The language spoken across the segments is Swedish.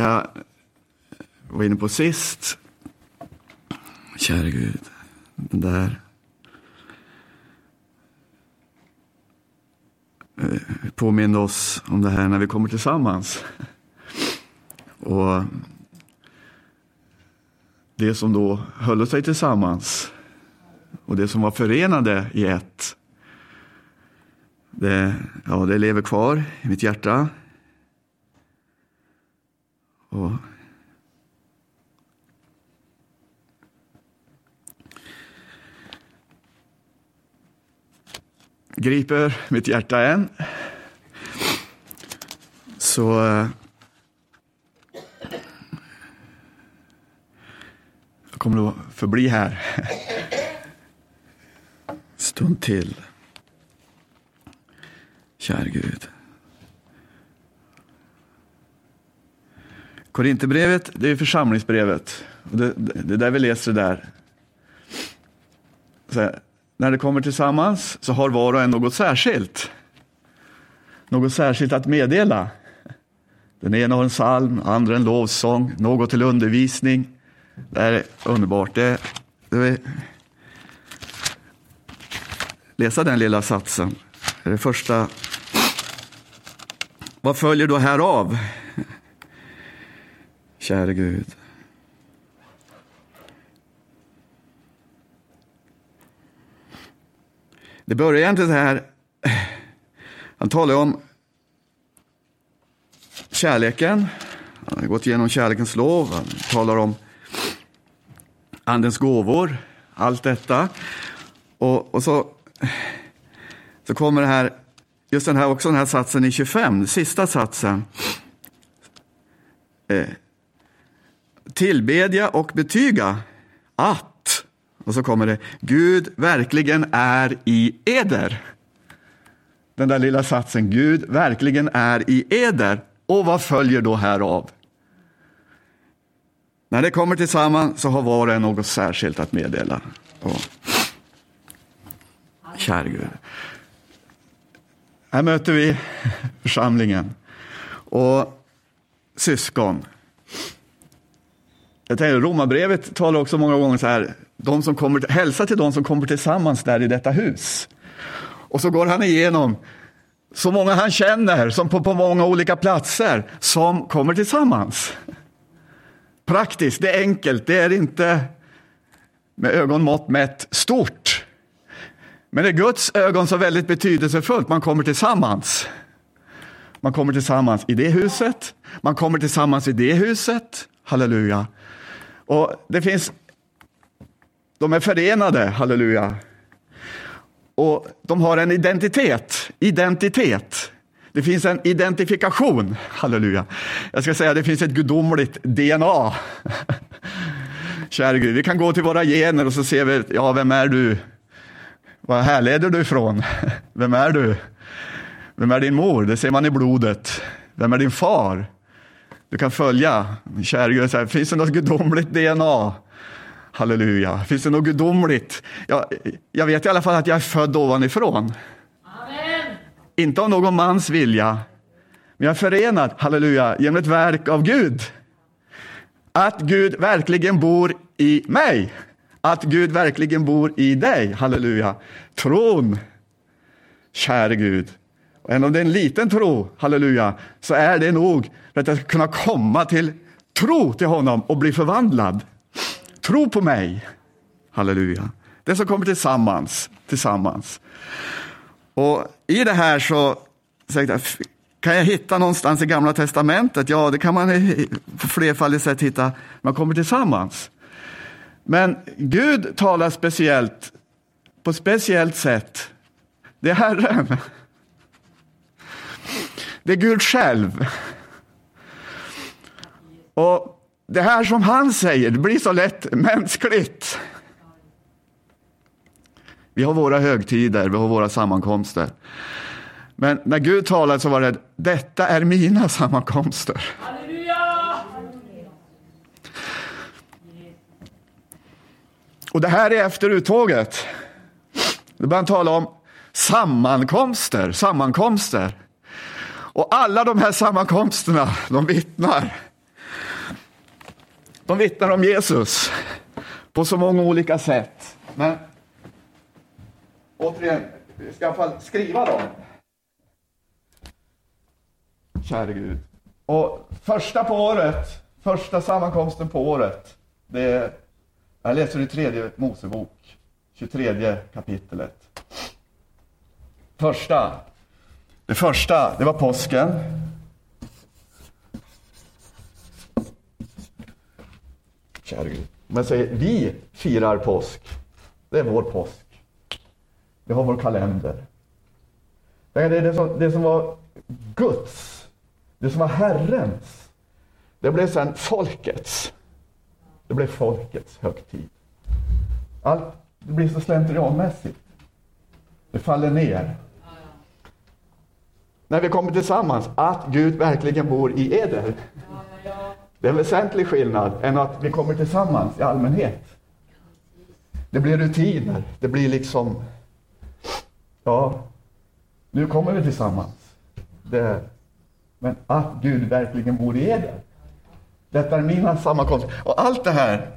jag var inne på sist. Käre Gud, den där eh, påminner oss om det här när vi kommer tillsammans. Och det som då höll sig tillsammans och det som var förenade i ett. Det, ja, det lever kvar i mitt hjärta. Och griper mitt hjärta än. Så eh, jag kommer att förbli här stund till. Kära Gud. Korinthierbrevet, det är församlingsbrevet. Det, det, det är där vi läser det där. Så här, när det kommer tillsammans så har var och en något särskilt. Något särskilt att meddela. Den ena har en psalm, andra en lovsång, något till undervisning. Det är underbart. Det, det är... Läsa den lilla satsen. Det är det första. Vad följer då härav? Käre Gud. Det börjar egentligen så här. Han talar om kärleken. Han har gått igenom kärlekens lov. Han talar om andens gåvor. Allt detta. Och, och så, så kommer det här, just den här, också den här satsen i 25, sista satsen. Eh, tillbedja och betyga att och så kommer det, Gud verkligen är i eder. Den där lilla satsen, Gud verkligen är i eder. Och vad följer då härav? När det kommer tillsammans så har var och en något särskilt att meddela. Och, Kär Gud. Här möter vi församlingen och syskon. Jag tänker, Romarbrevet talar också många gånger så här, de som kommer, hälsa till de som kommer tillsammans där i detta hus. Och så går han igenom så många han känner, som på, på många olika platser, som kommer tillsammans. Praktiskt, det är enkelt, det är inte med ögonmått mätt stort. Men i Guds ögon så väldigt betydelsefullt, man kommer tillsammans. Man kommer tillsammans i det huset, man kommer tillsammans i det huset, halleluja. Och det finns de är förenade, halleluja. Och de har en identitet, identitet. Det finns en identifikation, halleluja. Jag ska säga det finns ett gudomligt DNA. Kära Gud, vi kan gå till våra gener och så ser vi, ja, vem är du? Var härleder du ifrån? Vem är du? Vem är din mor? Det ser man i blodet. Vem är din far? Du kan följa. Kära Gud, finns det något gudomligt DNA? Halleluja. Finns det något gudomligt? Jag, jag vet i alla fall att jag är född ovanifrån. Amen. Inte av någon mans vilja, men jag är förenad, halleluja, genom ett verk av Gud. Att Gud verkligen bor i mig. Att Gud verkligen bor i dig, halleluja. Tron, käre Gud. Även om det är en liten tro, halleluja, så är det nog för att jag ska kunna komma till tro till honom och bli förvandlad. Tro på mig. Halleluja. Det som kommer tillsammans. tillsammans. Och I det här så kan jag hitta någonstans i Gamla Testamentet? Ja, det kan man på flerfaldigt sätt hitta. Man kommer tillsammans. Men Gud talar speciellt, på ett speciellt sätt. Det är Herren. Det är Gud själv. Och det här som han säger, det blir så lätt mänskligt. Vi har våra högtider, vi har våra sammankomster. Men när Gud talade så var det, detta är mina sammankomster. Halleluja! Och det här är efter uttåget. Då börjar han tala om sammankomster, sammankomster. Och alla de här sammankomsterna, de vittnar De vittnar om Jesus på så många olika sätt. Men återigen, vi ska i alla fall skriva dem. Käre Gud. Och första på året, första sammankomsten på året, det är, jag läser i tredje Mosebok, 23 kapitlet. Första, det första, det var påsken. Käre Gud. Men säger, vi firar påsk. Det är vår påsk. Vi har vår kalender. Det är det som, det som var Guds, det som var Herrens, det blev sen folkets. Det blev folkets högtid. Allt det blir så slentrianmässigt. Det faller ner. När vi kommer tillsammans, att Gud verkligen bor i eder. Det är en väsentlig skillnad än att vi kommer tillsammans i allmänhet. Det blir rutiner, det blir liksom, ja, nu kommer vi tillsammans. Det, men att Gud verkligen bor i eder. Detta är mina sammankomster. Och allt det här,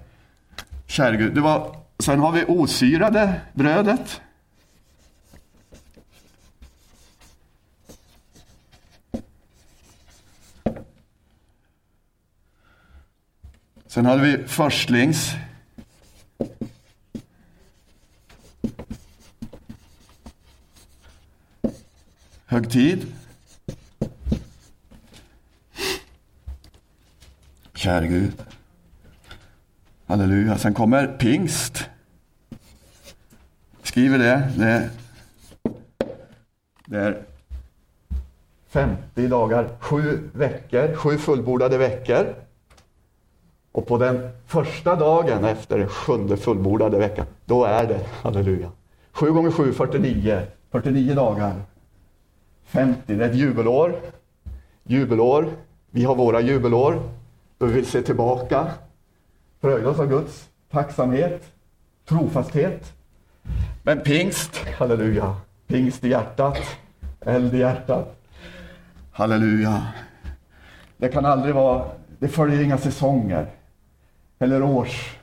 käre Gud, det var, sen har vi osyrade brödet. Sen hade vi förstlings. Högtid. Käre Gud. Halleluja. Sen kommer pingst. Skriver det. Det är, det är 50 dagar, sju veckor, sju fullbordade veckor. Och på den första dagen efter sjunde fullbordade veckan, då är det, halleluja. 7 gånger 7, 49. 49 dagar. 50, det är ett jubelår. Jubelår. Vi har våra jubelår. Då vi vill se tillbaka. Fröjda oss av Guds tacksamhet, trofasthet. Men pingst, halleluja. Pingst i hjärtat. Eld i hjärtat. Halleluja. Det kan aldrig vara, det följer inga säsonger eller års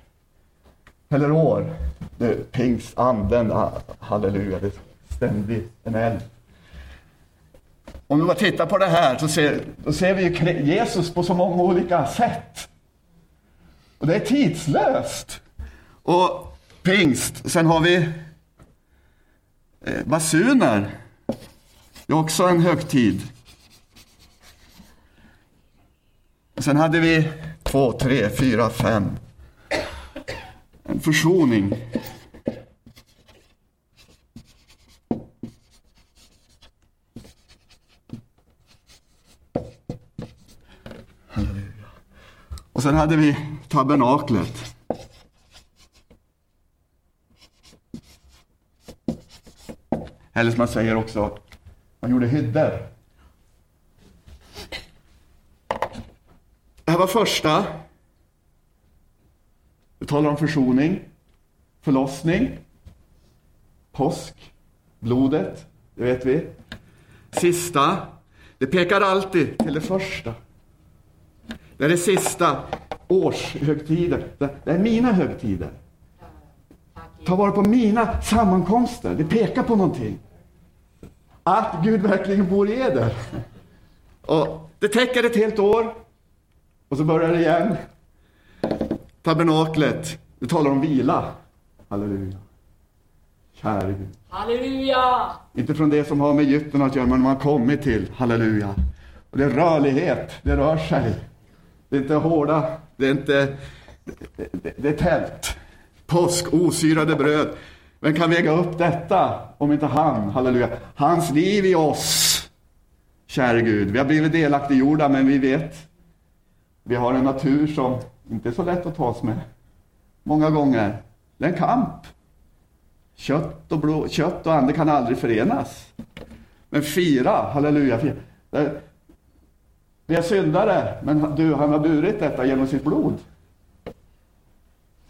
eller år. Det pingst, anden, ah, halleluja, det är ständigt en eld. Om vi bara tittar på det här så ser, då ser vi Jesus på så många olika sätt. Och det är tidslöst. Och pingst, sen har vi eh, basuner. Det är också en högtid. Sen hade vi två, tre, fyra, fem. En försoning. Halleluja. Och sen hade vi tabernaklet. Eller som man säger också, man gjorde hyddor. Det här var första. Vi talar om försoning, förlossning, påsk, blodet, det vet vi. Sista, det pekar alltid till det första. Det är det sista årshögtider. Det är mina högtider. Ta vara på mina sammankomster. Det pekar på någonting. Att Gud verkligen bor i eder. Och det täcker ett helt år. Och så börjar det igen. Tabernaklet, det talar om vila. Halleluja. Käre Gud. Halleluja! Inte från det som har med Egypten att göra, men man har kommit till. Halleluja. Och det är rörlighet, det rör sig. Det är inte hårda, det är inte... Det, det, det är tält. Påsk, osyrade bröd. Vem kan väga upp detta om inte han? Halleluja. Hans liv i oss. Käre Gud, vi har blivit delaktiggjorda, men vi vet vi har en natur som inte är så lätt att tas med. Många gånger. Det är en kamp. Kött och, blå, kött och ande kan aldrig förenas. Men fira, halleluja. Fira. Vi är syndare, men du, han har burit detta genom sitt blod.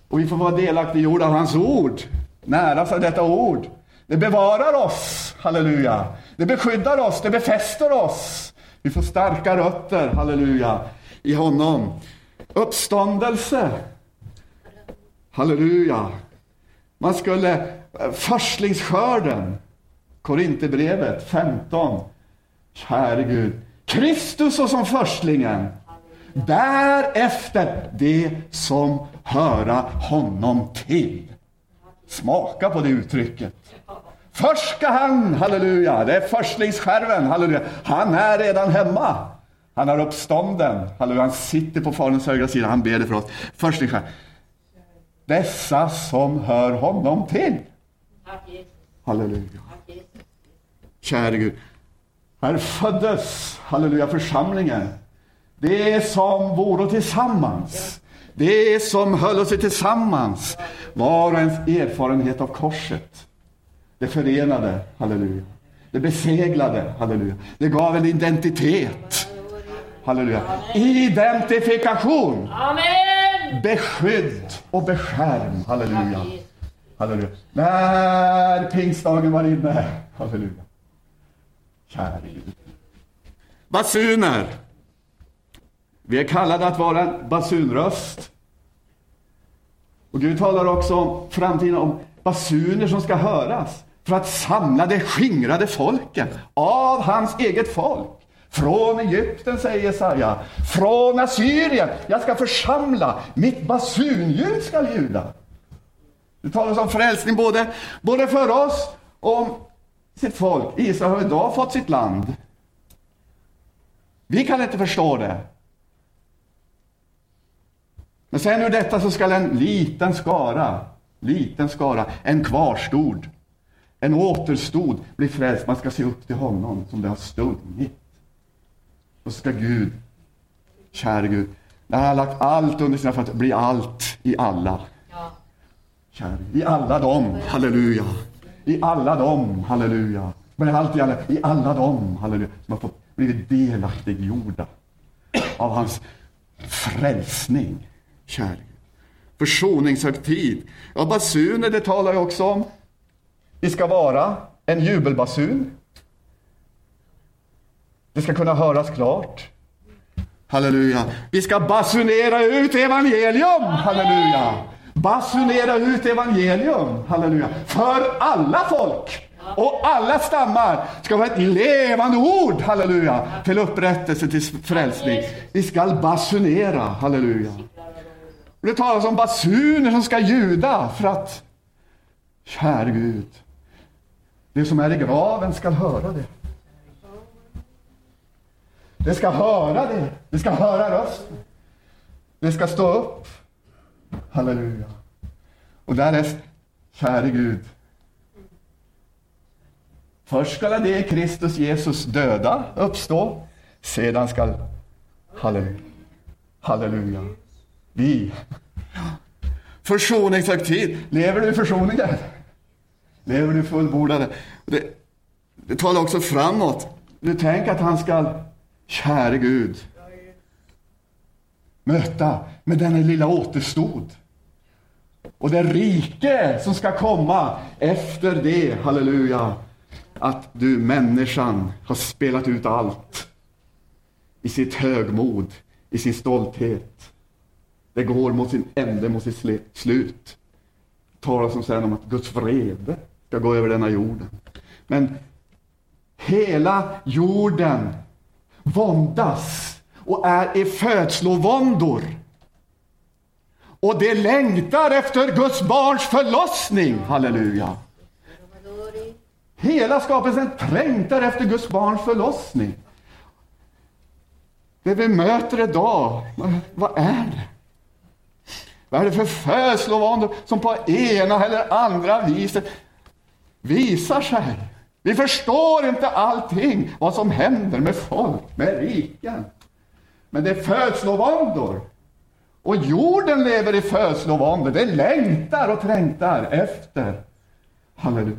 Och vi får vara delaktiggjorda av hans ord. Nära av detta ord. Det bevarar oss, halleluja. Det beskyddar oss, det befäster oss. Vi får starka rötter, halleluja i honom. uppståndelse. Halleluja. Man skulle, eh, förstlingsskörden, Korinthierbrevet 15. Käre Gud, Kristus och som förstlingen. Därefter det som höra honom till. Smaka på det uttrycket. Först ska han, halleluja, det är förstlingsskärven, halleluja. Han är redan hemma. Han är uppstånden, halleluja. Han sitter på Faderns högra sida, han ber det för oss. Förstlingsskärven. Dessa som hör honom till. Halleluja. Käre Gud. Här föddes, halleluja, församlingen. Det som vore tillsammans. Det som höll oss tillsammans. Var och ens erfarenhet av korset. Det förenade, halleluja. Det beseglade, halleluja. Det gav en identitet. Halleluja. Identifikation. Amen. Beskydd och beskärm. Halleluja. Halleluja. När pingstdagen var inne. Halleluja. Käre Gud. Basuner. Vi är kallade att vara en basunröst. Och Gud talar också om framtiden om basuner som ska höras för att samla det skingrade folket av hans eget folk. Från Egypten, säger Jesaja, från Assyrien. Jag ska församla, mitt basunljud ska ljuda. Det talas om frälsning både, både för oss och om sitt folk. Israel har idag fått sitt land. Vi kan inte förstå det. Men sen ur detta så skall en liten skara, liten skara, en kvarstod, en återstod bli frälst. Man ska se upp till honom som det har stungit. Och så ska Gud, käre Gud, när han har lagt allt under sina fötter, bli allt i alla. Ja. Käre, I alla dem, halleluja. I alla dem, halleluja. Bli allt i alla, i alla dem, halleluja. Som har fått blivit delaktiggjorda av hans frälsning. Käre Gud. Försoningshögtid. Ja, basuner, det talar jag också om. Vi ska vara en jubelbasun. Det ska kunna höras klart. Halleluja. Vi ska basunera ut evangelium. Halleluja. Basunera ut evangelium. Halleluja. För alla folk. Och alla stammar ska vara ett levande ord, halleluja, till upprättelse, till frälsning. Vi ska basunera, halleluja. Det talas om basuner som ska ljuda för att, käre Gud, det som är i graven ska höra det. Det ska höra det. Det ska höra rösten. Det ska stå upp. Halleluja. Och därest, käre Gud, först skall det Kristus Jesus döda uppstå, sedan skall, halleluja, halleluja, vi. Försoningshögtid. Lever du i försoningen? Lever du fullbordade? Det, det talar också framåt. Du tänker att han ska, käre Gud, möta med den lilla återstod. Och det rike som ska komma efter det, halleluja, att du människan har spelat ut allt i sitt högmod, i sin stolthet. Det går mot sin ände, mot sitt slut. Det talas om sen om att Guds vrede ska gå över denna jorden. Men hela jorden våndas och är i födslovåndor. Och det längtar efter Guds barns förlossning. Halleluja. Hela skapelsen trängtar efter Guds barns förlossning. Det vi möter idag, vad är det? Vad är det för födslovåndor som på ena eller andra viset visar sig? Vi förstår inte allting, vad som händer med folk, med riken. Men det är födslovåndor. Och jorden lever i födslovåndor. Det längtar och trängtar efter. Halleluja.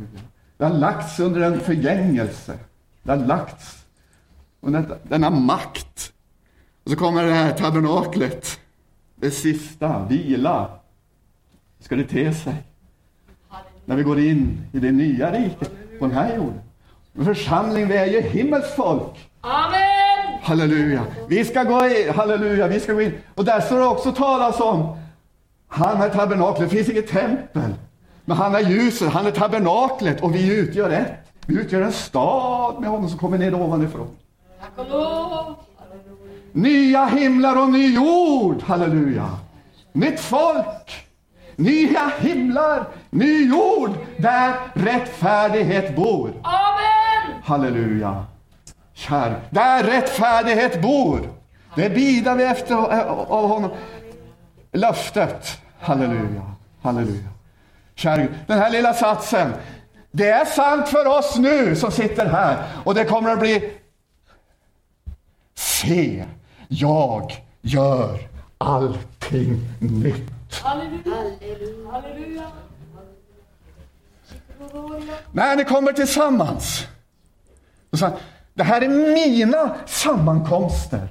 Det har lagts under en förgängelse. Det har lagts under denna makt. Och så kommer det här tabernaklet. Det sista, vila. Hur ska det te sig? När vi går in i det nya riket på den här jorden. Men församling, vi är ju himmelsfolk. Amen. Halleluja. Vi ska gå in, halleluja, vi ska gå in. Och där står det också talas om, han är tabernaklet, det finns inget tempel. Men han är ljuset, han är tabernaklet och vi utgör ett. Vi utgör en stad med honom som kommer ner ovanifrån. Nya himlar och ny jord, halleluja. Nytt folk, nya himlar, ny jord, där rättfärdighet bor. Amen! Halleluja. Kär, där rättfärdighet bor. Det bidar vi efter av honom. Löftet. Halleluja. Halleluja. Kär den här lilla satsen. Det är sant för oss nu som sitter här. Och det kommer att bli Se, jag gör allting nytt. Halleluja! När ni kommer tillsammans. Och så, det här är mina sammankomster.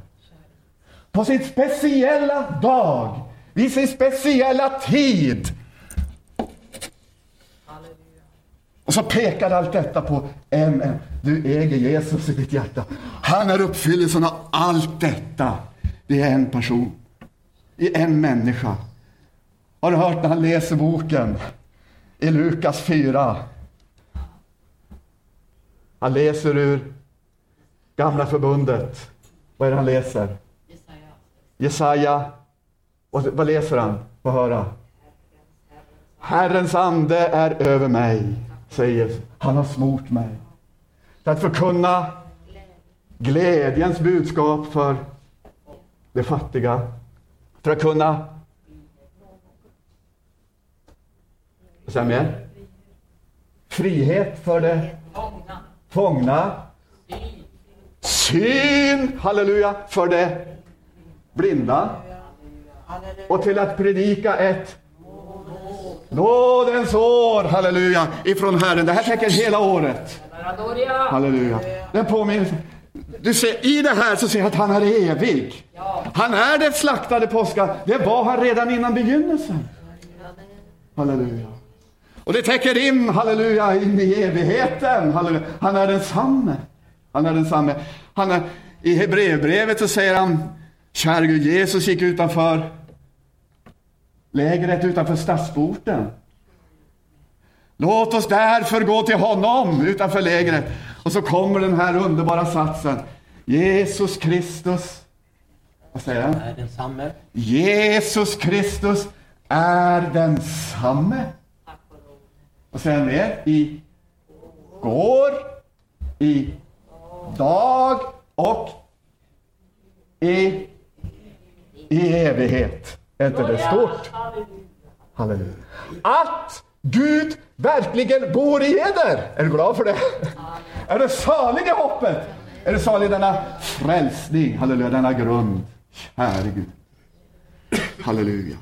På sin speciella dag, vid sin speciella tid. Och så pekar allt detta på en, en. Du äger Jesus i ditt hjärta. Han är uppfyllelsen av allt detta. Det är en person. I en människa. Har du hört när han läser boken i Lukas 4? Han läser ur Gamla förbundet. Vad är det han läser? Jesaja. Och vad läser han? Få höra. Herrens ande är över mig, säger Jesus. Han har smort mig. För att förkunna glädjens budskap för de fattiga. För att kunna... Vad säger mer? Frihet för de fångna. Syn, halleluja, för de blinda. Och till att predika ett nådens år, halleluja, ifrån Herren. Det här täcker hela året. Halleluja. Den påminner du ser, I det här så ser jag att han är evig. Han är den slaktade påska. Det var han redan innan begynnelsen. Halleluja. Och det täcker in, halleluja, in i evigheten. Halleluja. Han är densamme. Han är densamme. Han är, I Hebreerbrevet så säger han, kära Gud, Jesus gick utanför lägret utanför stadsporten. Låt oss därför gå till honom utanför lägret. Och så kommer den här underbara satsen. Jesus Kristus, vad säger han? Är densamme. Jesus Kristus är densamme. Vad säger han mer? I går, i dag och i, i evighet. Är inte det stort? Halleluja. Att Gud verkligen bor i eder. Är du glad för det? Är du salig i hoppet? Är du salig i denna frälsning? Halleluja, denna grund. Käre Gud. Halleluja.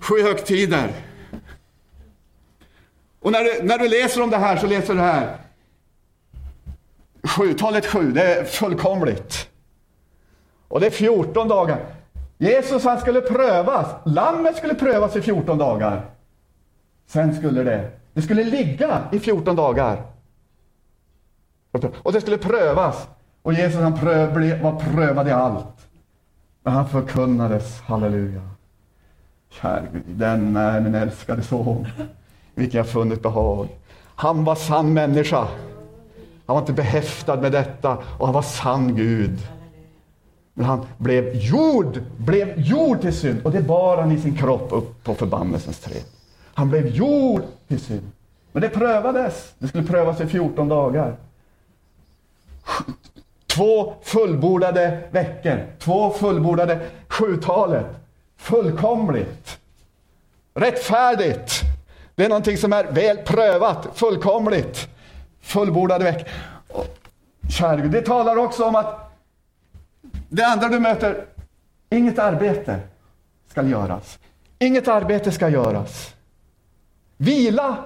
Sju högtider. Och när du, när du läser om det här så läser du det här. Sju, talet sju, det är fullkomligt. Och det är 14 dagar. Jesus han skulle prövas. Lammet skulle prövas i 14 dagar. Sen skulle det, det skulle ligga i 14 dagar. Och det skulle prövas. Och Jesus han pröv, var prövad i allt. Men han förkunnades, halleluja. Kär Gud, den är min älskade son, vilken jag funnit behag. Han var sann människa. Han var inte behäftad med detta och han var sann Gud. Men han blev jord, blev jord till synd och det bar han i sin kropp upp på förbannelsens träd. Han blev jord till synd. Men det prövades. Det skulle prövas i 14 dagar. Två fullbordade veckor. Två fullbordade sjutalet. Fullkomligt. Rättfärdigt. Det är någonting som är väl prövat. Fullkomligt. Fullbordad väck. Kära Gud, det talar också om att det andra du möter, inget arbete ska göras. Inget arbete ska göras. Vila.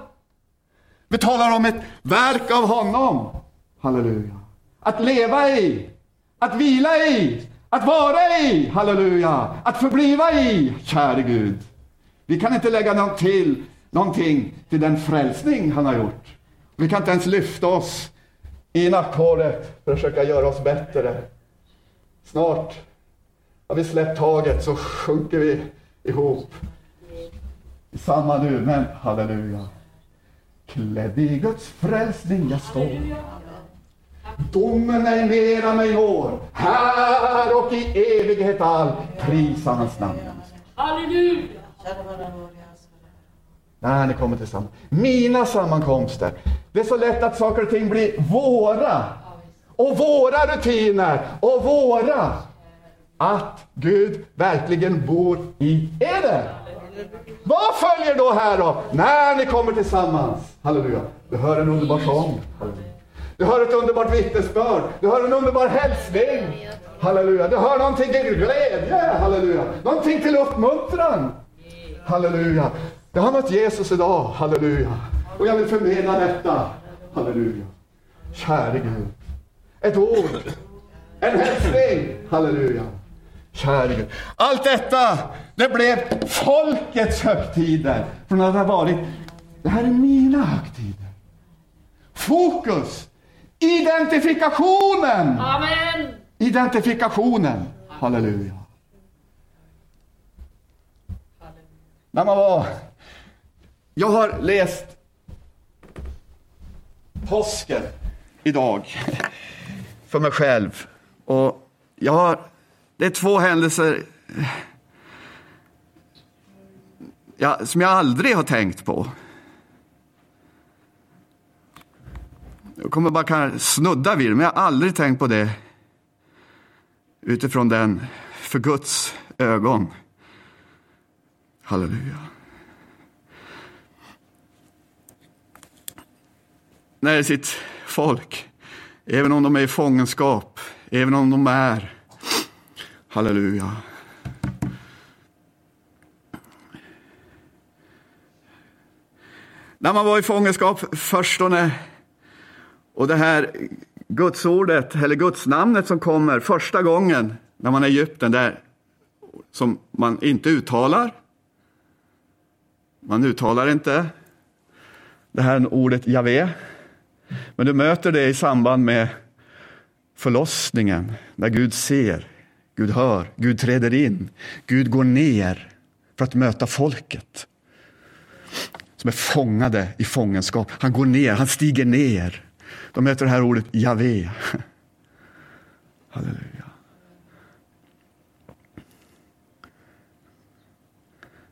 Vi talar om ett verk av honom. Halleluja. Att leva i, att vila i, att vara i. Halleluja. Att förbliva i, käre Gud. Vi kan inte lägga något till, någonting till den frälsning han har gjort. Vi kan inte ens lyfta oss i nackhåret för att försöka göra oss bättre. Snart har vi släppt taget så sjunker vi ihop i samma nu, men halleluja. Klädd i Guds frälsning jag står. Domen är mera mig når, här och i evighet all. Prisa hans namn. Halleluja. När ni kommer tillsammans. Mina sammankomster. Det är så lätt att saker och ting blir våra. Och våra rutiner. Och våra. Att Gud verkligen bor i er. Vad följer då här då? När ni kommer tillsammans. Halleluja. Du hör en underbar sång. Halleluja. Du hör ett underbart vittnesbörd. Du hör en underbar hälsning. Halleluja. Du hör någonting till glädje. Halleluja. Någonting till uppmuntran. Halleluja. Jag har mött Jesus idag. Halleluja. Och jag vill förmedla detta. Halleluja. Käre Gud. Ett ord. En hälsning. Halleluja. Käre Gud. Allt detta, det blev folkets högtider. Från att ha varit, det här är mina högtider. Fokus. Identifikationen. Amen. Identifikationen. Halleluja. När man var... Jag har läst påsken idag för mig själv. Och jag har, det är två händelser ja, som jag aldrig har tänkt på. Jag kommer bara kan snudda vid det, men jag har aldrig tänkt på det utifrån den, för Guds ögon. Halleluja. När sitt folk, även om de är i fångenskap, även om de är, halleluja. När man var i fångenskap förstone och det här gudsordet, eller gudsnamnet som kommer första gången när man är i Egypten, där, som man inte uttalar. Man uttalar inte det här ordet Javé. Men du möter det i samband med förlossningen, när Gud ser, Gud hör, Gud träder in, Gud går ner för att möta folket. Som är fångade i fångenskap. Han går ner, han stiger ner. De möter det här ordet Javé. Halleluja.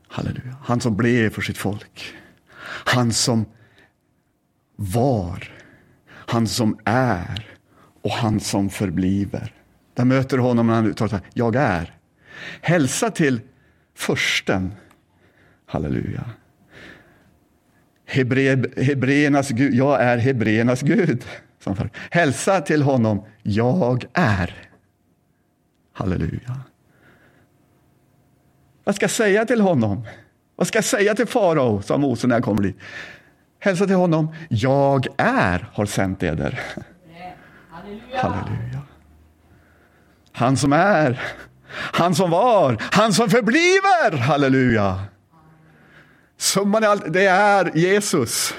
Halleluja. Han som blev för sitt folk. Han som var. Han som är. Och han som förbliver. Där möter du honom när han uttalar Jag är. Hälsa till försten. Halleluja. Hebre, hebreernas Gud, jag är hebreernas Gud. Hälsa till honom, jag är. Halleluja. Vad ska jag säga till honom? Vad ska jag säga till farao, sa Mose när jag kommer dit. Hälsa till honom, jag är har sänt eder. Halleluja. Halleluja. Han som är, han som var, han som förbliver. Halleluja. Summan är allt, det är Jesus.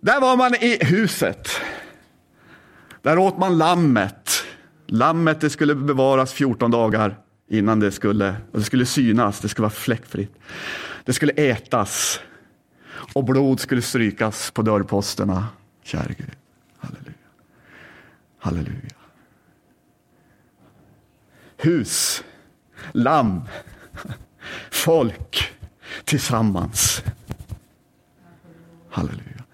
Där var man i huset. Där åt man lammet. Lammet det skulle bevaras 14 dagar innan det skulle, och det skulle synas, det skulle vara fläckfritt. Det skulle ätas och blod skulle strykas på dörrposterna. Käre Gud. Halleluja. Halleluja. Hus, lamm, folk tillsammans. Halleluja.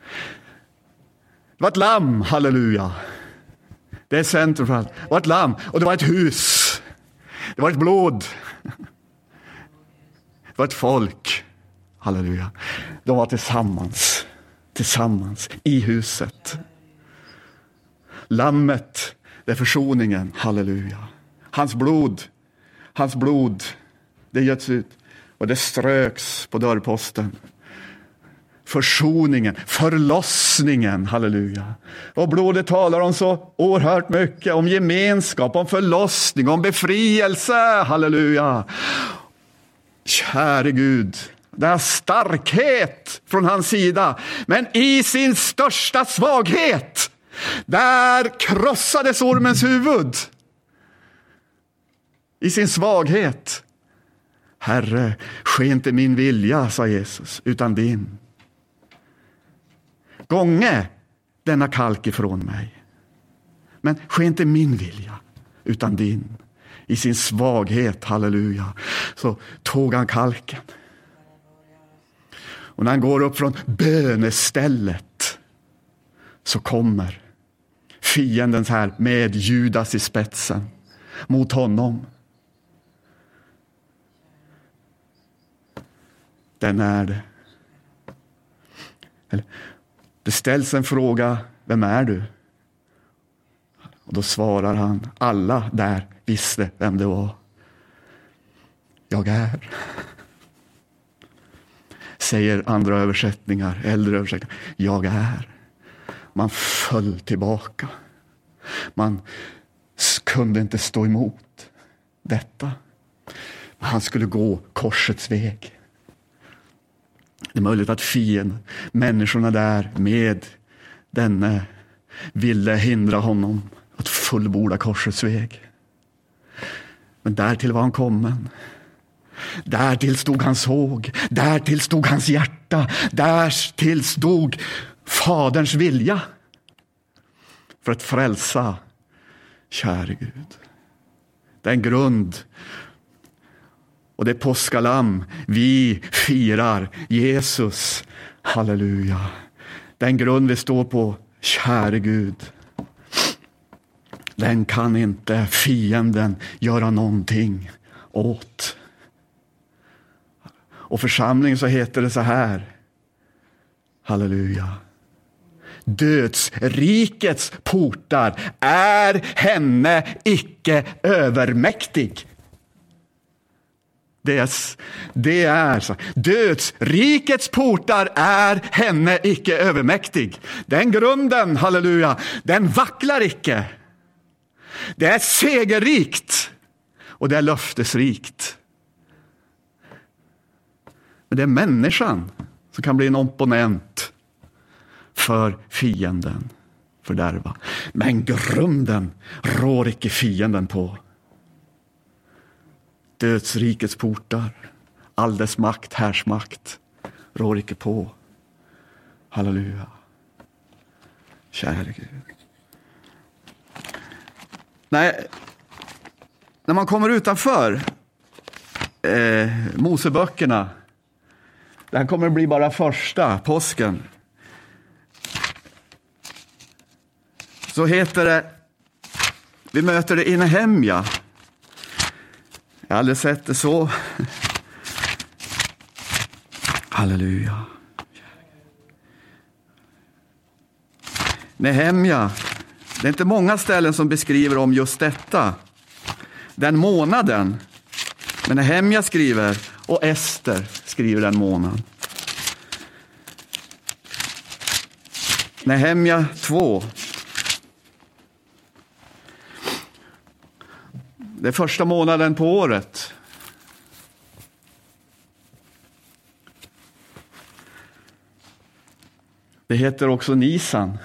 Det var ett lamm, halleluja. Det är centrum för allt. Det var ett lamm och det var ett hus. Det var ett blod. Det var ett folk. Halleluja. De var tillsammans. Tillsammans i huset. Lammet, det är försoningen. Halleluja. Hans blod, hans blod, det göts ut och det ströks på dörrposten. Försoningen, förlossningen, halleluja. Och blodet talar om så oerhört mycket, om gemenskap, om förlossning, om befrielse, halleluja. Käre Gud, denna starkhet från hans sida, men i sin största svaghet, där krossades ormens huvud. i sin svaghet. Herre, ske inte min vilja, sa Jesus, utan din. Gånge denna kalk ifrån mig. Men ske inte min vilja, utan din. I sin svaghet, halleluja, så tog han kalken. Och när han går upp från bönestället så kommer fienden här med Judas i spetsen mot honom. Den är det. Eller, det ställs en fråga, vem är du? Och då svarar han, alla där visste vem det var. Jag är. Säger andra översättningar, äldre översättningar. Jag är. Man föll tillbaka. Man kunde inte stå emot detta. Han skulle gå korsets väg. Det är möjligt att fienden, människorna där med denne ville hindra honom att fullborda korsets väg. Men därtill var han kommen. Därtill stod hans såg, därtill stod hans hjärta, därtill stod Faderns vilja för att frälsa, käre Gud. Den grund och det påskalamm vi firar, Jesus, halleluja. Den grund vi står på, käre Gud. Den kan inte fienden göra någonting åt. Och församlingen så heter det så här. Halleluja. Dödsrikets portar är henne icke övermäktig. Det är, det är så. Dödsrikets portar är henne icke övermäktig. Den grunden, halleluja, den vacklar icke. Det är segerrikt och det är löftesrikt. Men det är människan som kan bli en opponent för fienden fördärva. Men grunden rår icke fienden på. Dödsrikets portar, all dess makt, härsmakt, rår icke på. Halleluja. Käre Gud. Nej, när man kommer utanför eh, Moseböckerna, det här kommer att bli bara första påsken, så heter det, vi möter det i Nehemja. Jag har aldrig sett det så. Halleluja. Nehemja, det är inte många ställen som beskriver om just detta. Den månaden. Men Nehemja skriver, och Ester skriver den månaden. Nehemja 2. Det är första månaden på året. Det heter också Nisan.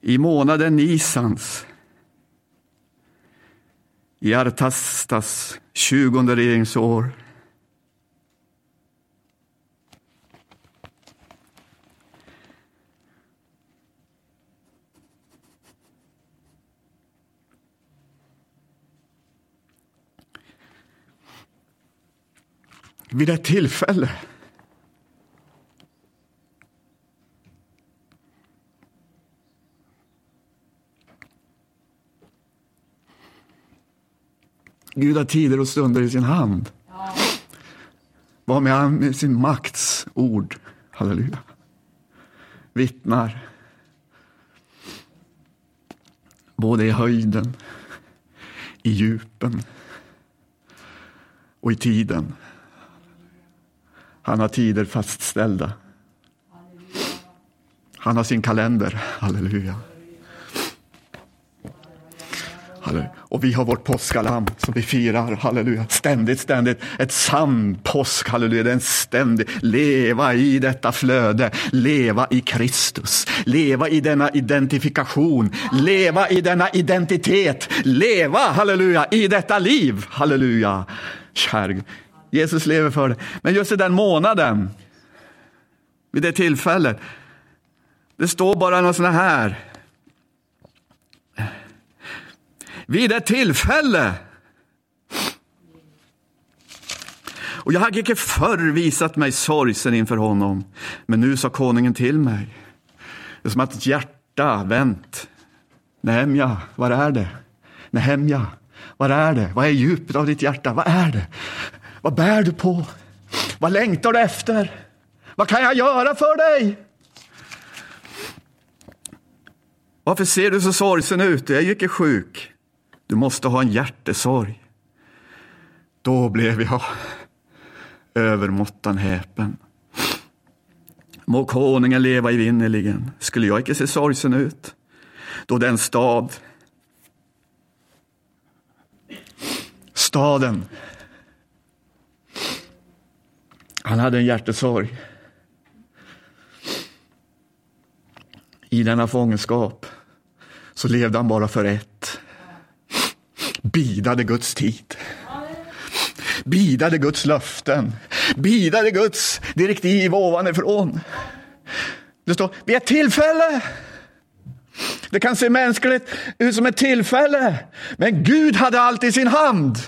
I månaden Nisans, i Artastas tjugonde regeringsår, vid ett tillfälle Gud har tider och stunder i sin hand. Var med han med sin makts ord, halleluja, vittnar. Både i höjden, i djupen och i tiden. Han har tider fastställda. Han har sin kalender, halleluja. Halleluja. Och vi har vårt påskalamm som vi firar, halleluja, ständigt, ständigt. Ett sann påsk, halleluja, det är en ständig, leva i detta flöde, leva i Kristus, leva i denna identifikation, leva i denna identitet, leva, halleluja, i detta liv, halleluja. Kär Jesus lever för det. Men just i den månaden, vid det tillfället, det står bara något sådana här. Vid ett tillfälle. Och jag hade icke förr visat mig sorgsen inför honom, men nu sa konungen till mig. Det är som att ett hjärta vänt. Nehemja, var är det? Nehemja, var är det? Vad är djupet av ditt hjärta? Vad är det? Vad bär du på? Vad längtar du efter? Vad kan jag göra för dig? Varför ser du så sorgsen ut? Jag är ju sjuk. Du måste ha en hjärtesorg. Då blev jag övermåttan häpen. Må konungen leva evinnerligen. Skulle jag icke se sorgsen ut? Då den stad, staden, han hade en hjärtesorg. I denna fångenskap så levde han bara för ett bidade Guds tid. Bidade Guds löften. Bidade Guds direktiv ovanifrån. Det står, vid ett tillfälle. Det kan se mänskligt ut som ett tillfälle, men Gud hade allt i sin hand.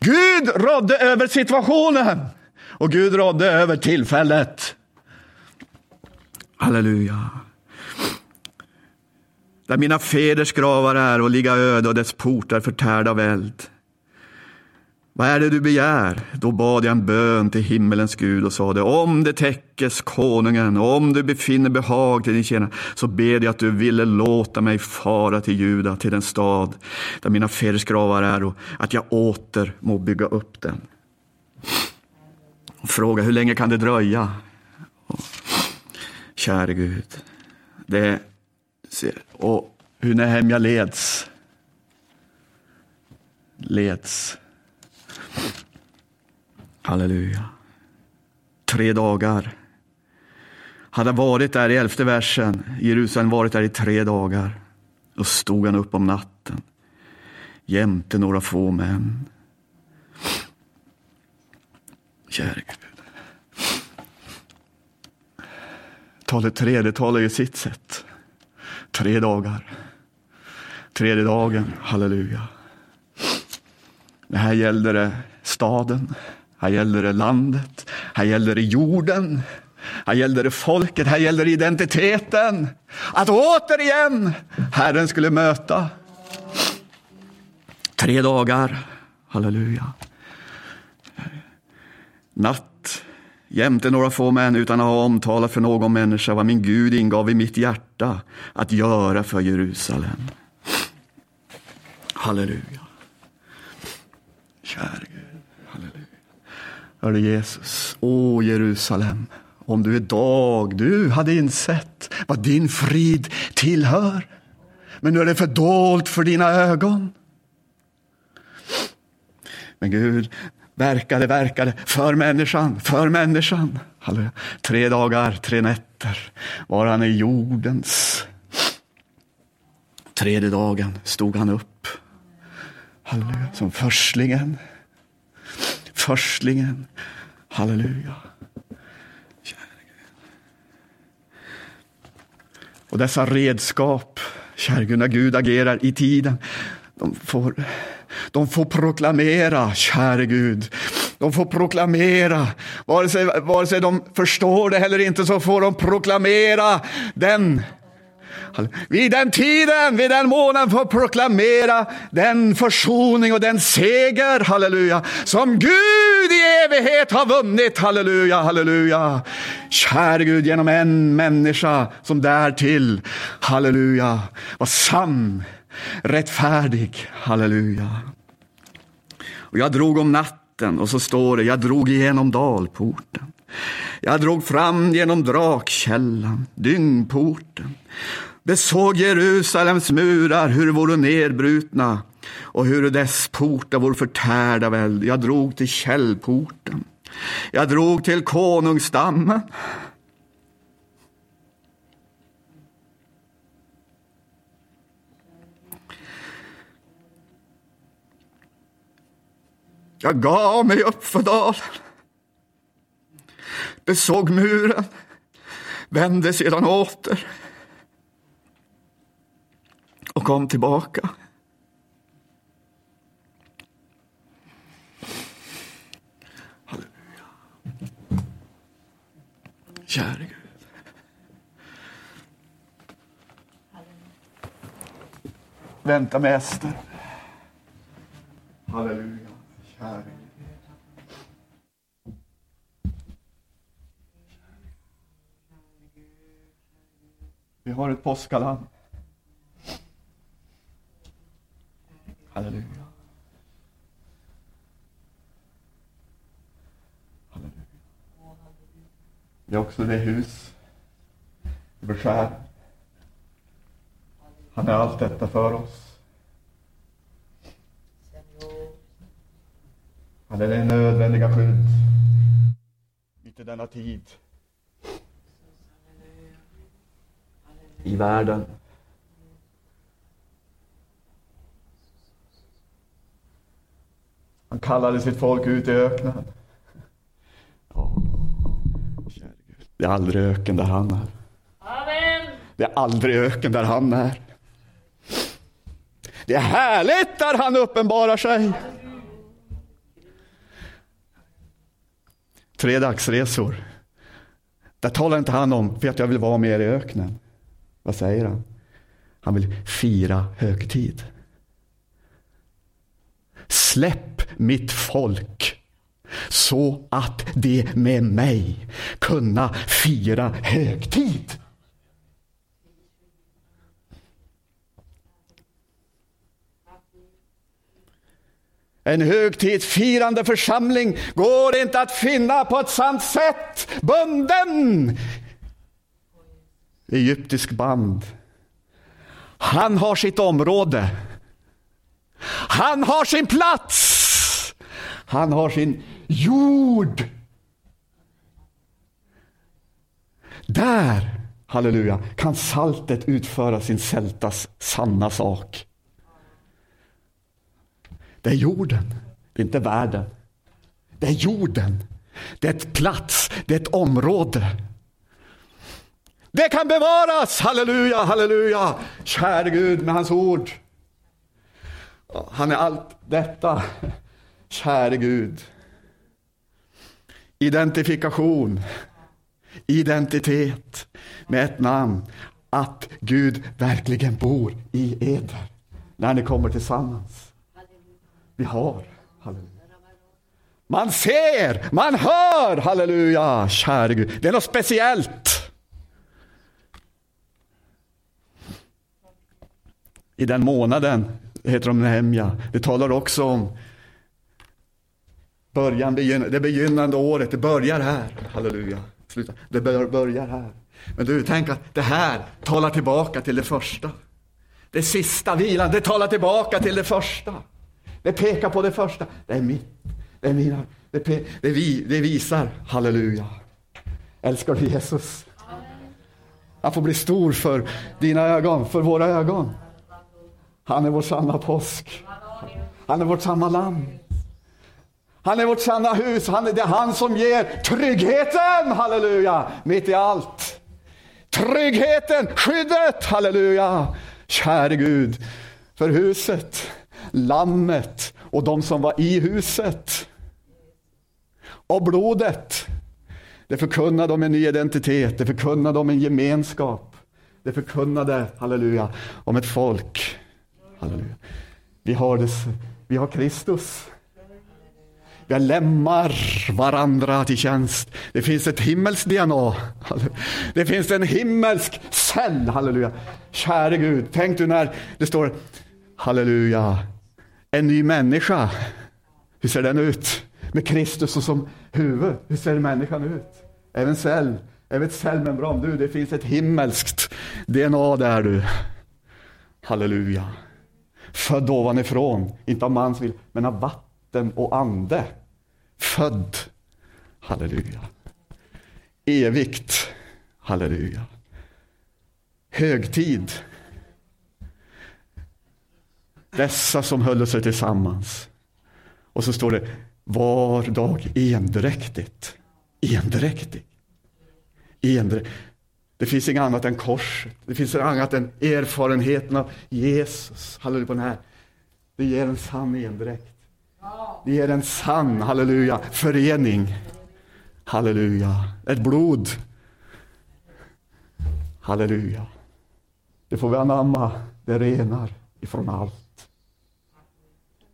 Gud rådde över situationen och Gud rådde över tillfället. Halleluja. Där mina fäders gravar är och ligga öde och dess portar förtärda av eld. Vad är det du begär? Då bad jag en bön till himmelens Gud och sade, om det täckes konungen, om du befinner behag till din tjänare, så bed jag att du ville låta mig fara till Juda, till den stad där mina fäders gravar är och att jag åter må bygga upp den. Och fråga, hur länge kan det dröja? käre Gud, det och hur Nehemja leds. Leds. Halleluja. Tre dagar. Hade varit där i elfte versen, Jerusalem varit där i tre dagar. Och stod han upp om natten jämte några få män. Käre Gud. Talet tre, det talar ju sitt sätt. Tre dagar. Tredje dagen, halleluja. Men här gällde det staden, här gällde det landet, här gällde det jorden, här gällde det folket, här gällde det identiteten. Att återigen Herren skulle möta. Tre dagar, halleluja. Natt jämte några få män utan att ha omtalat för någon människa vad min Gud ingav i mitt hjärta att göra för Jerusalem. Halleluja. Käre Gud. Halleluja. Hörde Jesus, O Jerusalem, om du idag, du hade insett vad din frid tillhör. Men nu är det fördolt för dina ögon. Men Gud, verkade, verkade för människan, för människan. Halleluja. Tre dagar, tre nätter var han i jordens. Tredje dagen stod han upp. Halleluja. Som förstlingen. Förstlingen. Halleluja. Och dessa redskap, kära Gud, när Gud agerar i tiden, de får de får proklamera, käre Gud. De får proklamera, vare sig, vare sig de förstår det eller inte, så får de proklamera den vid den tiden, vid den månaden får proklamera den försoning och den seger, halleluja, som Gud i evighet har vunnit, halleluja, halleluja. Käre Gud, genom en människa som därtill, halleluja, var sann rättfärdig. Halleluja. Och jag drog om natten och så står det, jag drog igenom dalporten. Jag drog fram genom drakkällan, dyngporten. Besåg Jerusalems murar, hur vore nedbrutna och hur dess portar vore förtärda väld. Jag drog till källporten. Jag drog till konungsdammen Jag gav mig upp för dalen. Besåg muren. Vände sedan åter. Och kom tillbaka. Halleluja. Käre Gud. Vänta med Ester. Halleluja. Käre Vi har ett påskalamm. Halleluja. Halleluja. Det är också det hus vi beskär. Han är allt detta för oss. Han är det nödvändiga skydd mitt i denna tid. I världen. Han kallade sitt folk ut i öknen. Det är aldrig öken där han är. Amen. Det är aldrig öken där han är. Det är härligt där han uppenbarar sig. Tre dagsresor. Där talar inte han om för att jag vill vara med er i öknen. Vad säger han? Han vill fira högtid. Släpp mitt folk så att de med mig kunna fira högtid. En högtidsfirande församling går inte att finna på ett sant sätt bunden egyptisk band. Han har sitt område. Han har sin plats. Han har sin jord. Där, halleluja, kan saltet utföra sin sältas sanna sak. Det är jorden, det är inte världen. Det är jorden. Det är ett plats, det är ett område. Det kan bevaras, halleluja, halleluja. Käre Gud med hans ord. Han är allt detta, käre Gud. Identifikation, identitet med ett namn. Att Gud verkligen bor i eder när ni kommer tillsammans. Vi har, halleluja. Man ser, man hör, halleluja, käre Gud. Det är något speciellt. I den månaden, det heter de Nehemja, det talar också om början, det begynnande året, det börjar här, halleluja. Sluta. Det börjar här. Men du, tänk att det här talar tillbaka till det första. Det sista vilan, det talar tillbaka till det första. Det pekar på det första. Det är mitt. Det är mina. Det, pe- det, vi, det visar, halleluja. Älskar du Jesus? Han får bli stor för dina ögon, för våra ögon. Han är vår sanna påsk. Han är vårt sanna lamm. Han är vårt sanna hus. Han är, det är han som ger tryggheten, halleluja, mitt i allt. Tryggheten, skyddet, halleluja. Käre Gud, för huset, lammet och de som var i huset. Och blodet. Det förkunnade om en ny identitet, det förkunnade om en gemenskap. Det förkunnade, halleluja, om ett folk. Halleluja. Vi har, det, vi har Kristus. Vi lämnar varandra till tjänst. Det finns ett himmelskt DNA. Det finns en himmelsk cell. Halleluja. Käre Gud, tänk du när det står halleluja, en ny människa. Hur ser den ut? Med Kristus som huvud. Hur ser människan ut? Även cell. Även ett cellmembran. Du, det finns ett himmelskt DNA där du. Halleluja. Född ovanifrån, inte av mans vilja, men av vatten och ande. Född. Halleluja. Evigt. Halleluja. Högtid. Dessa som höll sig tillsammans. Och så står det var dag endräktigt. Endräktig. Det finns inget annat än korset. Det finns inget annat än erfarenheten av Jesus. Halleluja den här. Det ger en sann endräkt. Det ger en sann, halleluja, förening. Halleluja. Ett blod. Halleluja. Det får vi anamma. Det renar ifrån allt.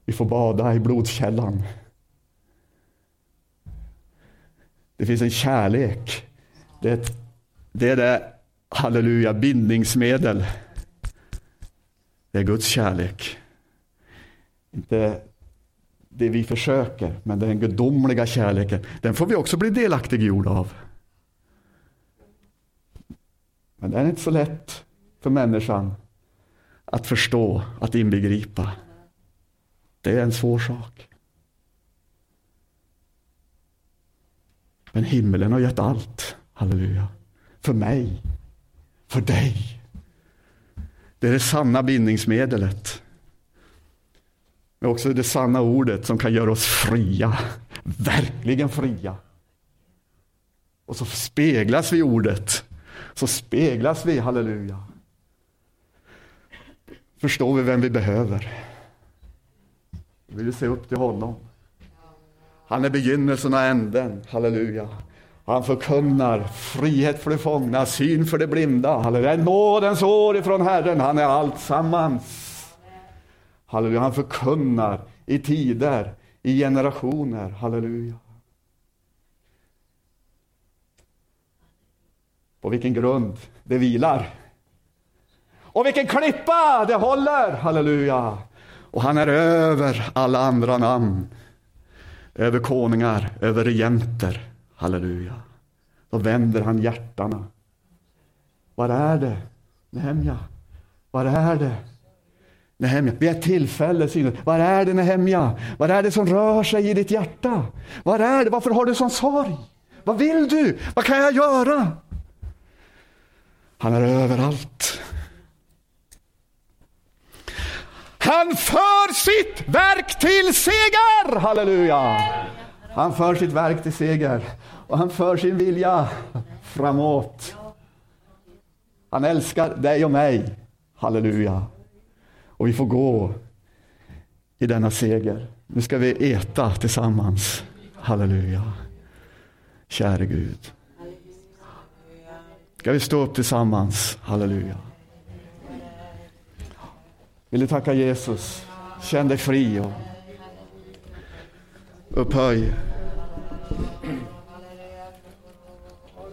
Vi får bada i blodkällan. Det finns en kärlek. Det är, ett, det, är det, halleluja, bindningsmedel. Det är Guds kärlek. Inte det vi försöker, men den gudomliga kärleken. Den får vi också bli delaktiggjorda av. Men den är inte så lätt för människan att förstå, att inbegripa. Det är en svår sak. Men himmelen har gett allt, halleluja, för mig, för dig. Det är det sanna bindningsmedlet. Men också det sanna ordet som kan göra oss fria, verkligen fria. Och så speglas vi i ordet, så speglas vi, halleluja. Förstår vi vem vi behöver. Vi vill se upp till honom. Han är begynnelsen och änden, halleluja. Han förkunnar frihet för de fångna, syn för de blinda. Halleluja. Nådens år ifrån Herren, han är allt sammans. Halleluja, han förkunnar i tider, i generationer. Halleluja. På vilken grund det vilar. Och vilken klippa det håller. Halleluja. Och han är över alla andra namn. Över konungar, över regenter. Halleluja. Då vänder han hjärtana. Var är det? Nehemja. Var är det? Nehemja, vid ett tillfälle synes Var är det Nehemja? Vad är det som rör sig i ditt hjärta? Var är det? Varför har du sån sorg? Vad vill du? Vad kan jag göra? Han är överallt. Han för sitt verk till seger! Halleluja! Han för sitt verk till seger och han för sin vilja framåt. Han älskar dig och mig. Halleluja. Och vi får gå i denna seger. Nu ska vi äta tillsammans. Halleluja. Käre Gud. Ska vi stå upp tillsammans? Halleluja. Vill du tacka Jesus? Känn dig fri och upphöj.